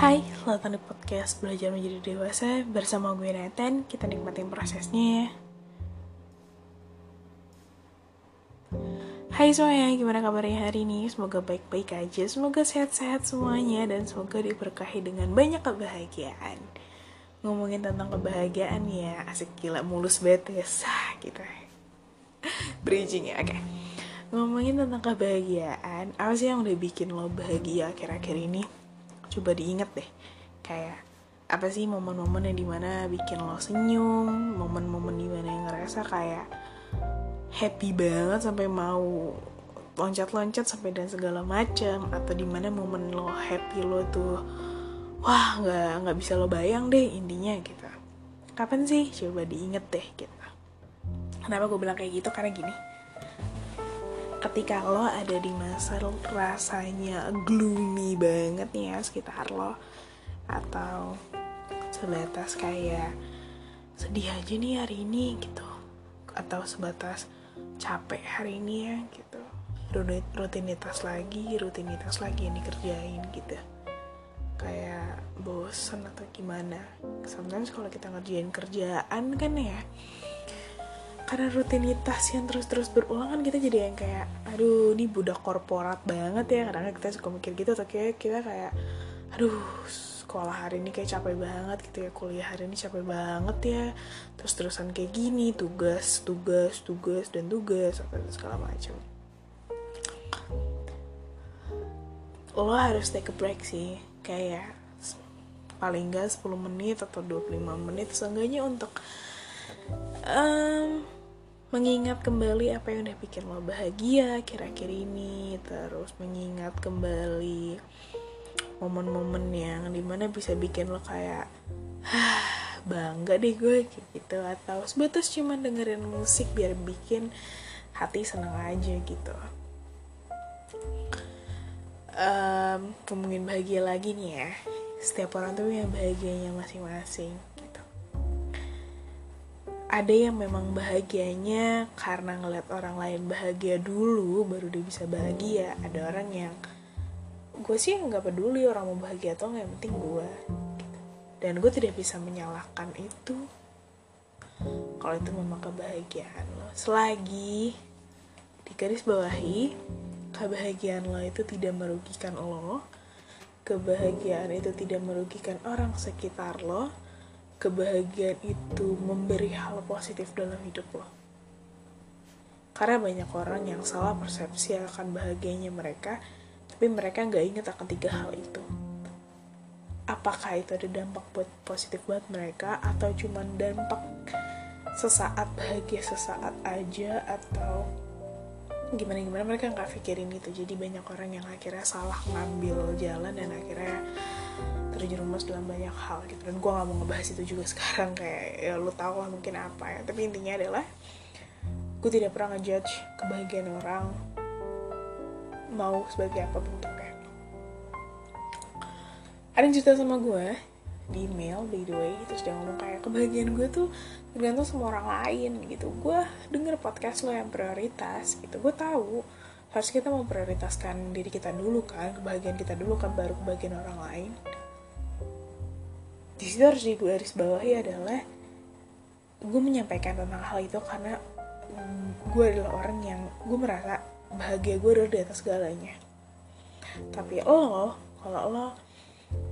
Hai, selamat datang di podcast Belajar Menjadi Dewasa bersama gue Nathan. Kita nikmatin prosesnya ya. Hai semuanya, gimana kabarnya hari ini? Semoga baik-baik aja, semoga sehat-sehat semuanya, dan semoga diberkahi dengan banyak kebahagiaan. Ngomongin tentang kebahagiaan ya, asik gila, mulus banget ya, sah gitu. Bridging ya, oke. Okay. Ngomongin tentang kebahagiaan, apa sih yang udah bikin lo bahagia akhir-akhir ini? Coba diinget deh, kayak apa sih momen-momen yang di mana bikin lo senyum, momen-momen di mana yang ngerasa kayak happy banget sampai mau loncat-loncat sampai dan segala macam atau di mana momen lo happy lo tuh wah nggak nggak bisa lo bayang deh intinya gitu. Kapan sih? Coba diinget deh gitu. Kenapa gue bilang kayak gitu? Karena gini ketika lo ada di masa rasanya gloomy banget nih ya sekitar lo atau sebatas kayak sedih aja nih hari ini gitu. Atau sebatas capek hari ini ya gitu. Rutinitas lagi rutinitas lagi yang dikerjain gitu. Kayak bosen atau gimana. Sometimes kalau kita ngerjain kerjaan kan ya karena rutinitas yang terus-terus berulang kan kita jadi yang kayak aduh ini budak korporat banget ya. Kadang kita suka mikir gitu atau kayak kita kayak aduh sekolah hari ini kayak capek banget gitu ya kuliah hari ini capek banget ya terus terusan kayak gini tugas tugas tugas dan tugas atau segala macam. Lo harus take a break sih kayak paling gak 10 menit atau 25 menit seenggaknya untuk um, mengingat kembali apa yang udah bikin lo bahagia kira-kira ini terus mengingat kembali momen-momen yang di mana bisa bikin lo kayak Hah, bangga deh gue gitu. Atau sebatas cuma dengerin musik biar bikin hati senang aja gitu. Um, ngomongin bahagia lagi nih ya. Setiap orang tuh yang bahagianya masing-masing ada yang memang bahagianya karena ngeliat orang lain bahagia dulu baru dia bisa bahagia. Ada orang yang gue sih nggak peduli orang mau bahagia atau nggak yang penting gue dan gue tidak bisa menyalahkan itu. Kalau itu memang kebahagiaan lo. Selagi di garis bawahi kebahagiaan lo itu tidak merugikan lo kebahagiaan itu tidak merugikan orang sekitar lo kebahagiaan itu memberi hal positif dalam hidup lo. Karena banyak orang yang salah persepsi akan bahagianya mereka tapi mereka nggak ingat akan tiga hal itu. Apakah itu ada dampak buat positif buat mereka atau cuma dampak sesaat bahagia sesaat aja atau gimana gimana mereka nggak pikirin itu jadi banyak orang yang akhirnya salah ngambil jalan dan akhirnya terjerumus dalam banyak hal gitu. Dan gue nggak mau ngebahas itu juga sekarang kayak ya lu tau lah mungkin apa ya. Tapi intinya adalah gue tidak pernah ngejudge kebahagiaan orang mau sebagai apa bentuknya ada yang cerita sama gue di email by the way. Terus dia ngomong kayak kebahagiaan gue tuh tergantung sama orang lain gitu. Gue denger podcast lo yang prioritas gitu. Gue tahu harus kita mau prioritaskan diri kita dulu kan kebahagiaan kita dulu kan baru kebahagiaan orang lain di situ harus bawahi adalah gue menyampaikan tentang hal itu karena gue adalah orang yang gue merasa bahagia gue udah di atas segalanya. Tapi lo kalau lo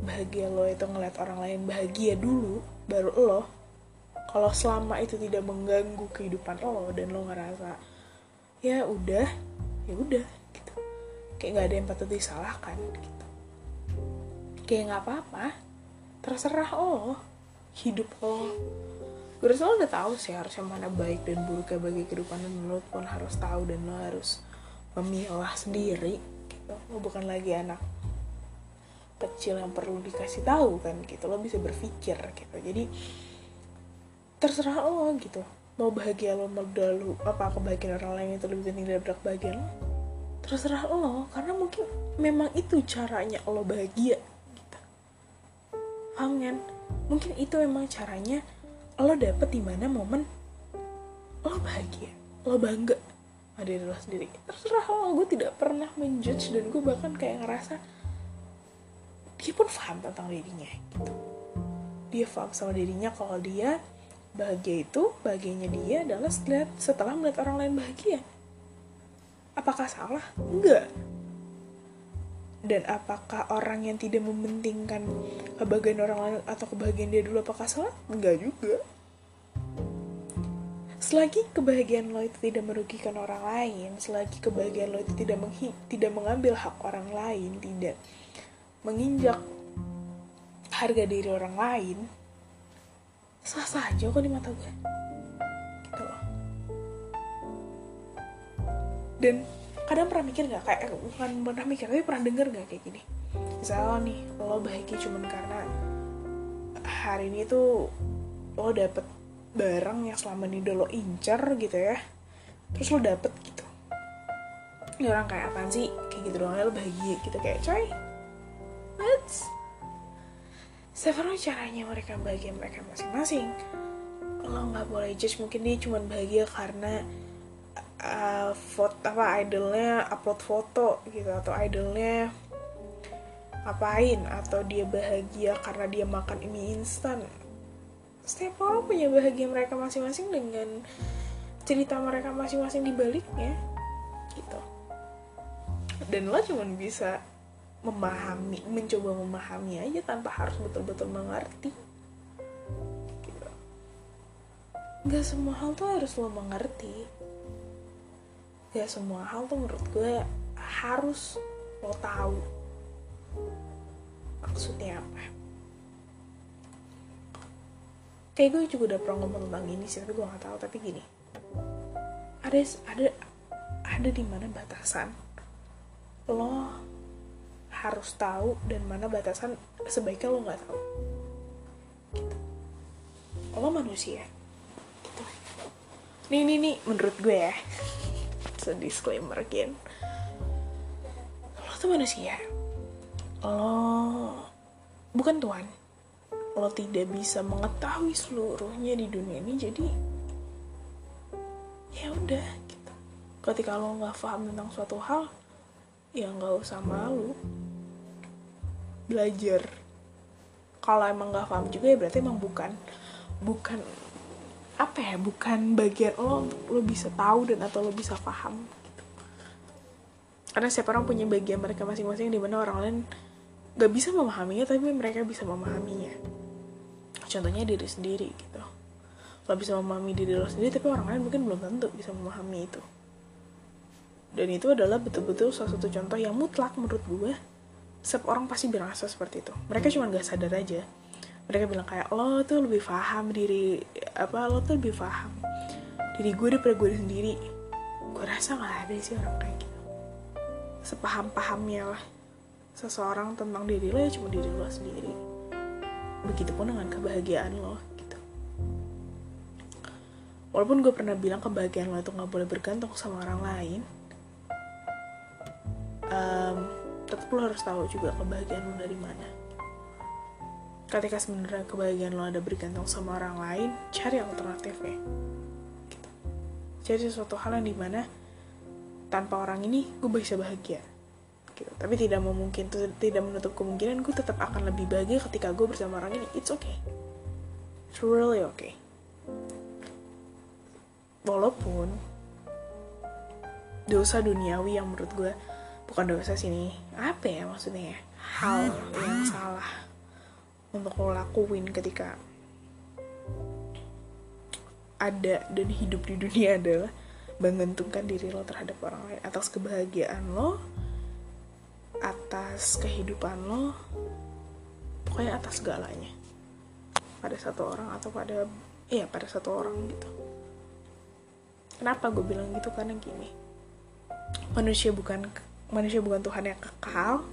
bahagia lo itu ngeliat orang lain bahagia dulu baru lo kalau selama itu tidak mengganggu kehidupan lo dan lo ngerasa ya udah ya udah gitu. Kayak nggak ada yang patut disalahkan gitu. Kayak nggak apa-apa terserah lo hidup lo gue rasa lo udah tahu sih harusnya mana baik dan buruknya bagi kehidupan dan lo pun harus tahu dan lo harus memilah sendiri gitu. Lo bukan lagi anak kecil yang perlu dikasih tahu kan gitu. Lo bisa berpikir gitu. Jadi terserah lo gitu. Mau bahagia lo mau lu apa kebahagiaan orang lain itu lebih penting daripada kebahagiaan lo terserah lo. Karena mungkin memang itu caranya lo bahagia paham kan mungkin itu memang caranya lo dapet di mana momen lo bahagia lo bangga. Ada diri lo sendiri. Terserah lo gue tidak pernah menjudge dan gue bahkan kayak ngerasa dia pun paham tentang dirinya gitu. Dia paham sama dirinya kalau dia bahagia itu bahagianya dia adalah setelah melihat orang lain bahagia. Apakah salah? Enggak dan apakah orang yang tidak mementingkan kebahagiaan orang lain atau kebahagiaan dia dulu apakah salah? Enggak juga. Selagi kebahagiaan lo itu tidak merugikan orang lain selagi kebahagiaan lo itu tidak menghi tidak mengambil hak orang lain tidak menginjak harga diri orang lain sah sah aja kok di mata gue. Gitu loh. Dan kadang pernah mikir gak kayak bukan pernah mikir tapi pernah denger gak kayak gini? Misalnya nih lo bahagia cuman karena hari ini tuh lo dapet barang yang selama ini udah lo incer gitu ya terus lo dapet gitu. Ini orang kayak apa sih? Kayak gitu doang lo bahagia gitu kayak coy let's sebenarnya caranya mereka bahagia mereka masing-masing. Lo nggak boleh judge mungkin dia cuma bahagia karena uh, foto apa idolnya upload foto gitu atau idolnya ngapain atau dia bahagia karena dia makan mie instan. Setiap orang punya bahagia mereka masing-masing dengan cerita mereka masing-masing di baliknya gitu. Dan lo cuma bisa memahami mencoba memahami aja tanpa harus betul-betul mengerti. Gitu. Gak semua hal tuh harus lo mengerti Gak semua hal tuh menurut gue harus lo tahu. Maksudnya apa? Kayak gue juga udah pernah ngomong tentang ini sih tapi gue nggak tahu. Tapi gini ada ada ada di mana batasan lo harus tahu dan mana batasan sebaiknya lo nggak tahu. Gitu. lo manusia. Gitu. Nih nih nih menurut gue ya so disclaimer again lo tuh manusia. Lo bukan Tuhan. Lo tidak bisa mengetahui seluruhnya di dunia ini jadi ya udah gitu. Ketika lo nggak paham tentang suatu hal ya nggak usah malu. Belajar. Kalau emang nggak paham juga ya berarti emang bukan bukan apa ya bukan bagian lo lo bisa tahu dan atau lo bisa paham gitu. karena setiap orang punya bagian mereka masing-masing di mana orang lain gak bisa memahaminya tapi mereka bisa memahaminya. Contohnya diri sendiri gitu. Lo bisa memahami diri lo sendiri tapi orang lain mungkin belum tentu bisa memahami itu. Dan itu adalah betul-betul salah satu contoh yang mutlak menurut gue. Setiap orang pasti berasa seperti itu. Mereka cuma gak sadar aja mereka bilang kayak lo tuh lebih paham diri apa lo tuh lebih paham diri gue daripada gue sendiri. Gue rasa gak ada sih orang kayak gitu. Sepaham pahamnya lah seseorang tentang diri lo ya cuma diri lo sendiri. Begitupun dengan kebahagiaan lo gitu. Walaupun gue pernah bilang kebahagiaan lo itu nggak boleh bergantung sama orang lain um, tetap lo harus tahu juga kebahagiaan lo dari mana ketika sebenarnya kebahagiaan lo ada bergantung sama orang lain cari alternatifnya. Gitu. cari sesuatu hal yang di mana tanpa orang ini gue bisa bahagia. Gitu. Tapi tidak memungkin tidak menutup kemungkinan gue tetap akan lebih bahagia ketika gue bersama orang ini. It's okay. It's really okay. Walaupun dosa duniawi yang menurut gue bukan dosa sini apa ya maksudnya ya? Hal yang salah untuk lo lakuin ketika ada dan hidup di dunia adalah menggantungkan diri lo terhadap orang lain atas kebahagiaan lo atas kehidupan lo pokoknya atas segalanya. Pada satu orang atau pada iya pada satu orang gitu. Kenapa gue bilang gitu? Karena gini. Manusia bukan manusia bukan Tuhan yang kekal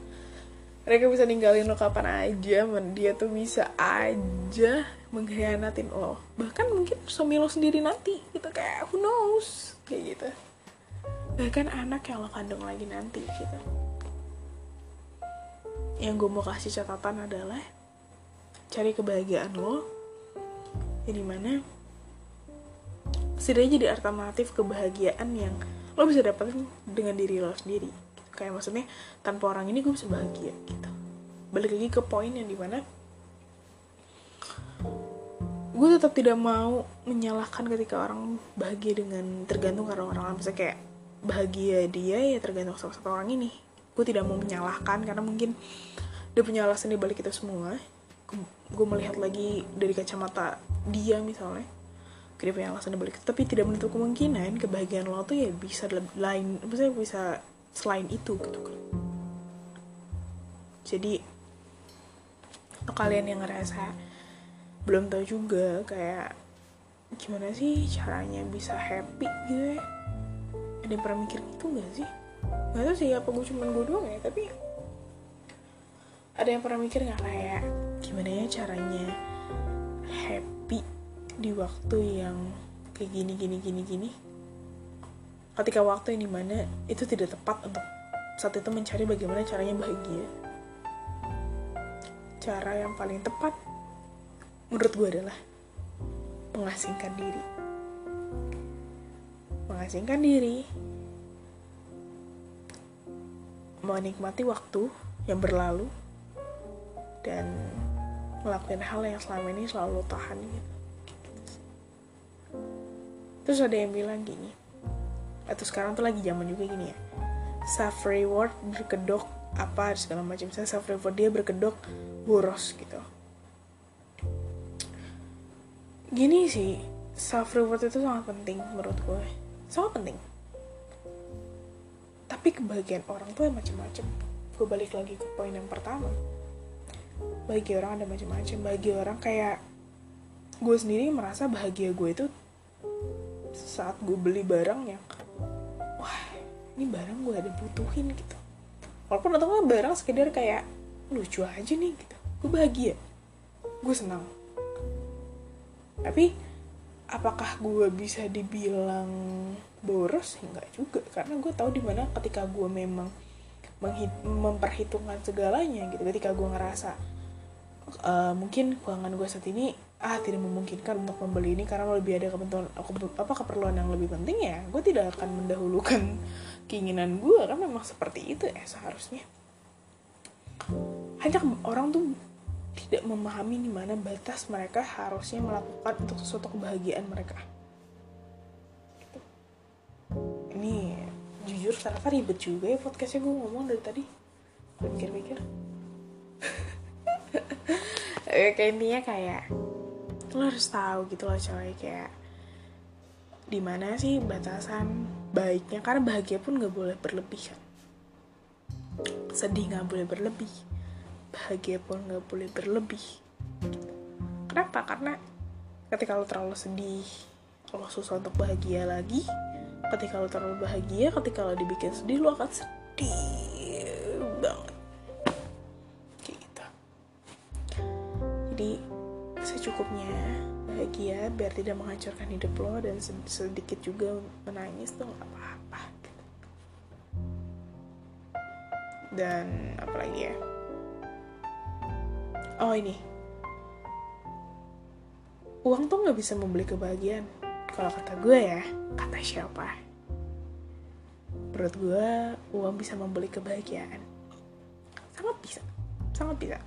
mereka bisa ninggalin lo kapan aja dia tuh bisa aja mengkhianatin lo. Bahkan mungkin suami lo sendiri nanti gitu. Kayak who knows? Kayak gitu. Bahkan anak yang lo kandung lagi nanti gitu. Yang gue mau kasih catatan adalah cari kebahagiaan lo ya mana setidaknya jadi alternatif kebahagiaan yang lo bisa dapetin dengan diri lo sendiri kayak maksudnya tanpa orang ini gue bisa bahagia gitu. Balik lagi ke poin yang di mana gue tetap tidak mau menyalahkan ketika orang bahagia dengan tergantung karena orang lain. Misalnya kayak bahagia dia ya tergantung sama satu orang ini. Gue tidak mau menyalahkan karena mungkin dia punya alasan di balik itu semua. Gue melihat lagi dari kacamata dia misalnya dia punya alasan di balik itu. Tapi tidak menutup kemungkinan kebahagiaan lo tuh ya bisa lain maksudnya bisa selain itu gitu kan. Jadi untuk kalian yang ngerasa belum tahu juga kayak gimana sih caranya bisa happy gitu ya? Ada yang pernah mikir itu gak sih? Gak tau sih apa gue cuman gue doang ya tapi ada yang pernah mikir nggak kayak gimana ya caranya happy di waktu yang kayak gini gini gini gini ketika waktu yang di mana itu tidak tepat untuk saat itu mencari bagaimana caranya bahagia. Cara yang paling tepat menurut gue adalah mengasingkan diri. Mengasingkan diri. Menikmati waktu yang berlalu dan melakukan hal yang selama ini selalu tahan gitu. Terus ada yang bilang gini, atau sekarang tuh lagi zaman juga gini ya, self reward berkedok apa segala macam, saya self reward dia berkedok boros gitu. Gini sih self reward itu sangat penting menurut gue. Sangat penting. Tapi kebahagiaan orang tuh macam-macam. Gue balik lagi ke poin yang pertama. Bagi orang ada macam-macam. Bagi orang kayak gue sendiri merasa bahagia gue itu saat gue beli barang yang ini barang gue ada butuhin gitu. Walaupun atau barang sekedar kayak lucu aja nih gitu. Gue bahagia. Gue senang. Tapi apakah gue bisa dibilang boros? Enggak juga. Karena gue tahu di mana ketika gue memang memperhitungkan segalanya gitu. Ketika gue ngerasa uh, mungkin keuangan gue saat ini ah tidak memungkinkan untuk membeli ini karena lebih ada kebutuhan apa keperluan yang lebih penting ya gue tidak akan mendahulukan keinginan gue kan memang seperti itu ya seharusnya hanya orang tuh tidak memahami di mana batas mereka harusnya melakukan untuk sesuatu kebahagiaan mereka. Gitu. Ini jujur ternyata ribet juga ya podcastnya gue ngomong dari tadi. Pikir-pikir. kayak intinya kayak lo harus tahu gitu loh coy kayak di mana sih batasan baiknya karena bahagia pun nggak boleh berlebih kan sedih nggak boleh berlebih. Bahagia pun nggak boleh berlebih. Kenapa? Karena ketika lo terlalu sedih lo susah untuk bahagia lagi ketika lo terlalu bahagia ketika lo dibikin sedih lo akan sedih banget. Kayak gitu. Jadi secukupnya. Bahagia biar tidak menghancurkan hidup lo dan sedikit juga menangis tuh nggak apa-apa gitu. dan apalagi ya? Oh ini. Uang tuh nggak bisa membeli kebahagiaan. Kalau kata gue ya kata siapa? Menurut gue uang bisa membeli kebahagiaan. Sangat bisa. Sangat bisa.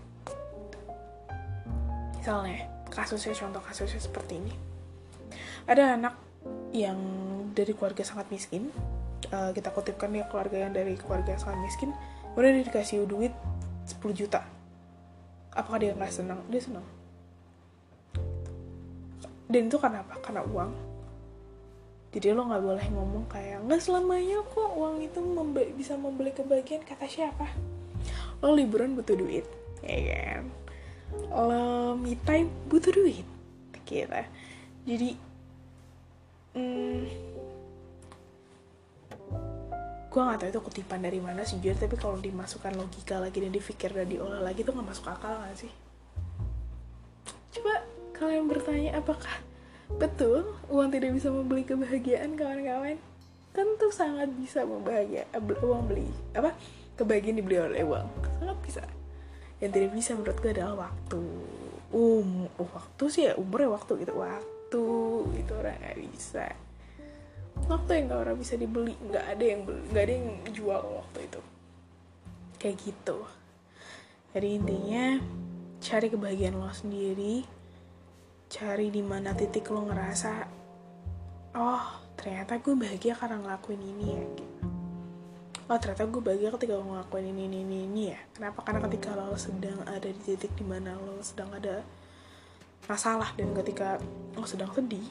Misalnya kasusnya contoh kasusnya seperti ini. Ada anak yang dari keluarga sangat miskin uh, kita kutipkan ya keluarga yang dari keluarga sangat miskin udah dikasih duit 10 juta. Apakah dia nggak senang? Dia senang. Dan itu karena apa? Karena uang. Jadi lo nggak boleh ngomong kayak nggak selamanya kok uang itu membe bisa membeli kebahagiaan kata siapa? Lo liburan butuh duit ya kan lo me time butuh duit gitu jadi hmm, gue gak tau itu kutipan dari mana sih jujur tapi kalau dimasukkan logika lagi dan dipikir dan diolah lagi tuh gak masuk akal gak sih? Coba kalian bertanya apakah betul uang tidak bisa membeli kebahagiaan kawan-kawan? Tentu sangat bisa membahagia uang beli apa? Kebahagiaan dibeli oleh uang sangat bisa yang tidak bisa menurut gue adalah waktu. Um oh, waktu sih ya umurnya waktu gitu. Waktu itu orang gak bisa. Waktu yang gak orang bisa dibeli nggak ada yang beli nggak ada yang jual waktu itu. Kayak gitu. Jadi intinya cari kebahagiaan lo sendiri. Cari di mana titik lo ngerasa oh ternyata gue bahagia karena ngelakuin ini ya gitu oh ternyata gue bahagia ketika gue ngelakuin ini ini ini, ini ya? Kenapa? Karena ketika lo sedang ada di titik di mana lo sedang ada masalah dan ketika lo sedang sedih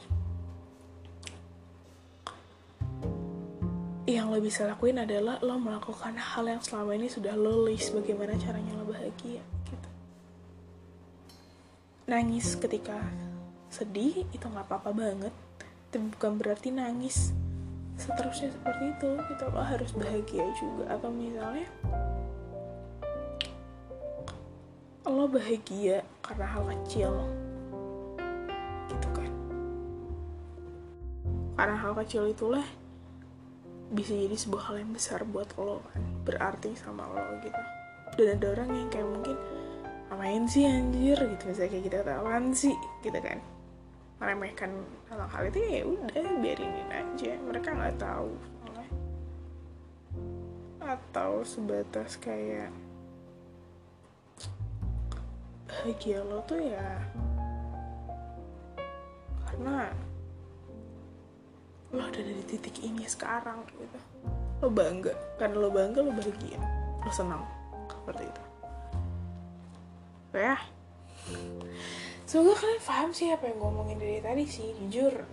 yang lo bisa lakuin adalah lo melakukan hal yang selama ini sudah lo list bagaimana caranya lo bahagia gitu. Nangis ketika sedih itu nggak apa-apa banget. Tapi bukan berarti nangis seterusnya seperti itu. Kita lo harus bahagia juga. Atau misalnya? Lo bahagia karena hal kecil. Gitu kan. Karena hal kecil itulah bisa jadi sebuah hal yang besar buat lo kan. Berarti sama lo gitu. Dan ada orang yang kayak mungkin ngapain sih anjir? Gitu. Misalnya kayak kita gitu, sih gitu kan meremehkan hal hal itu ya udah biarinin aja. Mereka nggak tahu. Atau sebatas kayak bahagia lo tuh ya karena lo ada di titik ini sekarang gitu. Lo bangga. Karena lo bangga lo bahagia. Lo senang. Seperti itu. Ya semoga kalian paham sih apa yang gue ngomongin dari tadi sih jujur.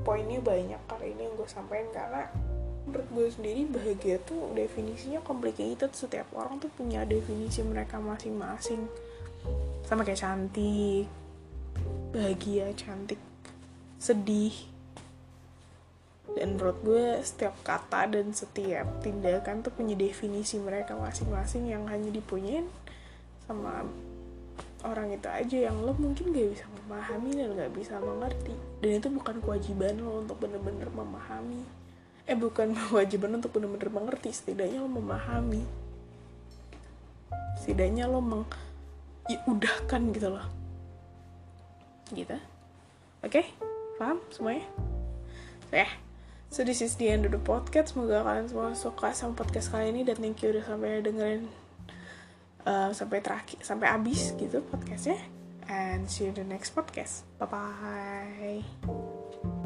Poinnya banyak kali ini yang gue sampaikan karena menurut gue sendiri bahagia tuh definisinya complicated. Setiap orang tuh punya definisi mereka masing-masing. Sama kayak cantik bahagia cantik sedih. Dan menurut gue setiap kata dan setiap tindakan tuh punya definisi mereka masing-masing yang hanya dipunyain sama orang itu aja yang lo mungkin gak bisa memahami dan gak bisa mengerti. Dan itu bukan kewajiban lo untuk bener-bener memahami. Eh bukan kewajiban untuk bener-bener mengerti setidaknya lo memahami. Setidaknya lo meng ya, udahkan gitu loh. Gitu. Oke? Okay? paham semuanya? So, yeah. so this is the end of the podcast. Semoga kalian semua suka sama podcast kali ini. Dan thank you udah sampai dengerin uh, sampai terakhir sampai habis gitu podcastnya. And see you in the next podcast. Bye bye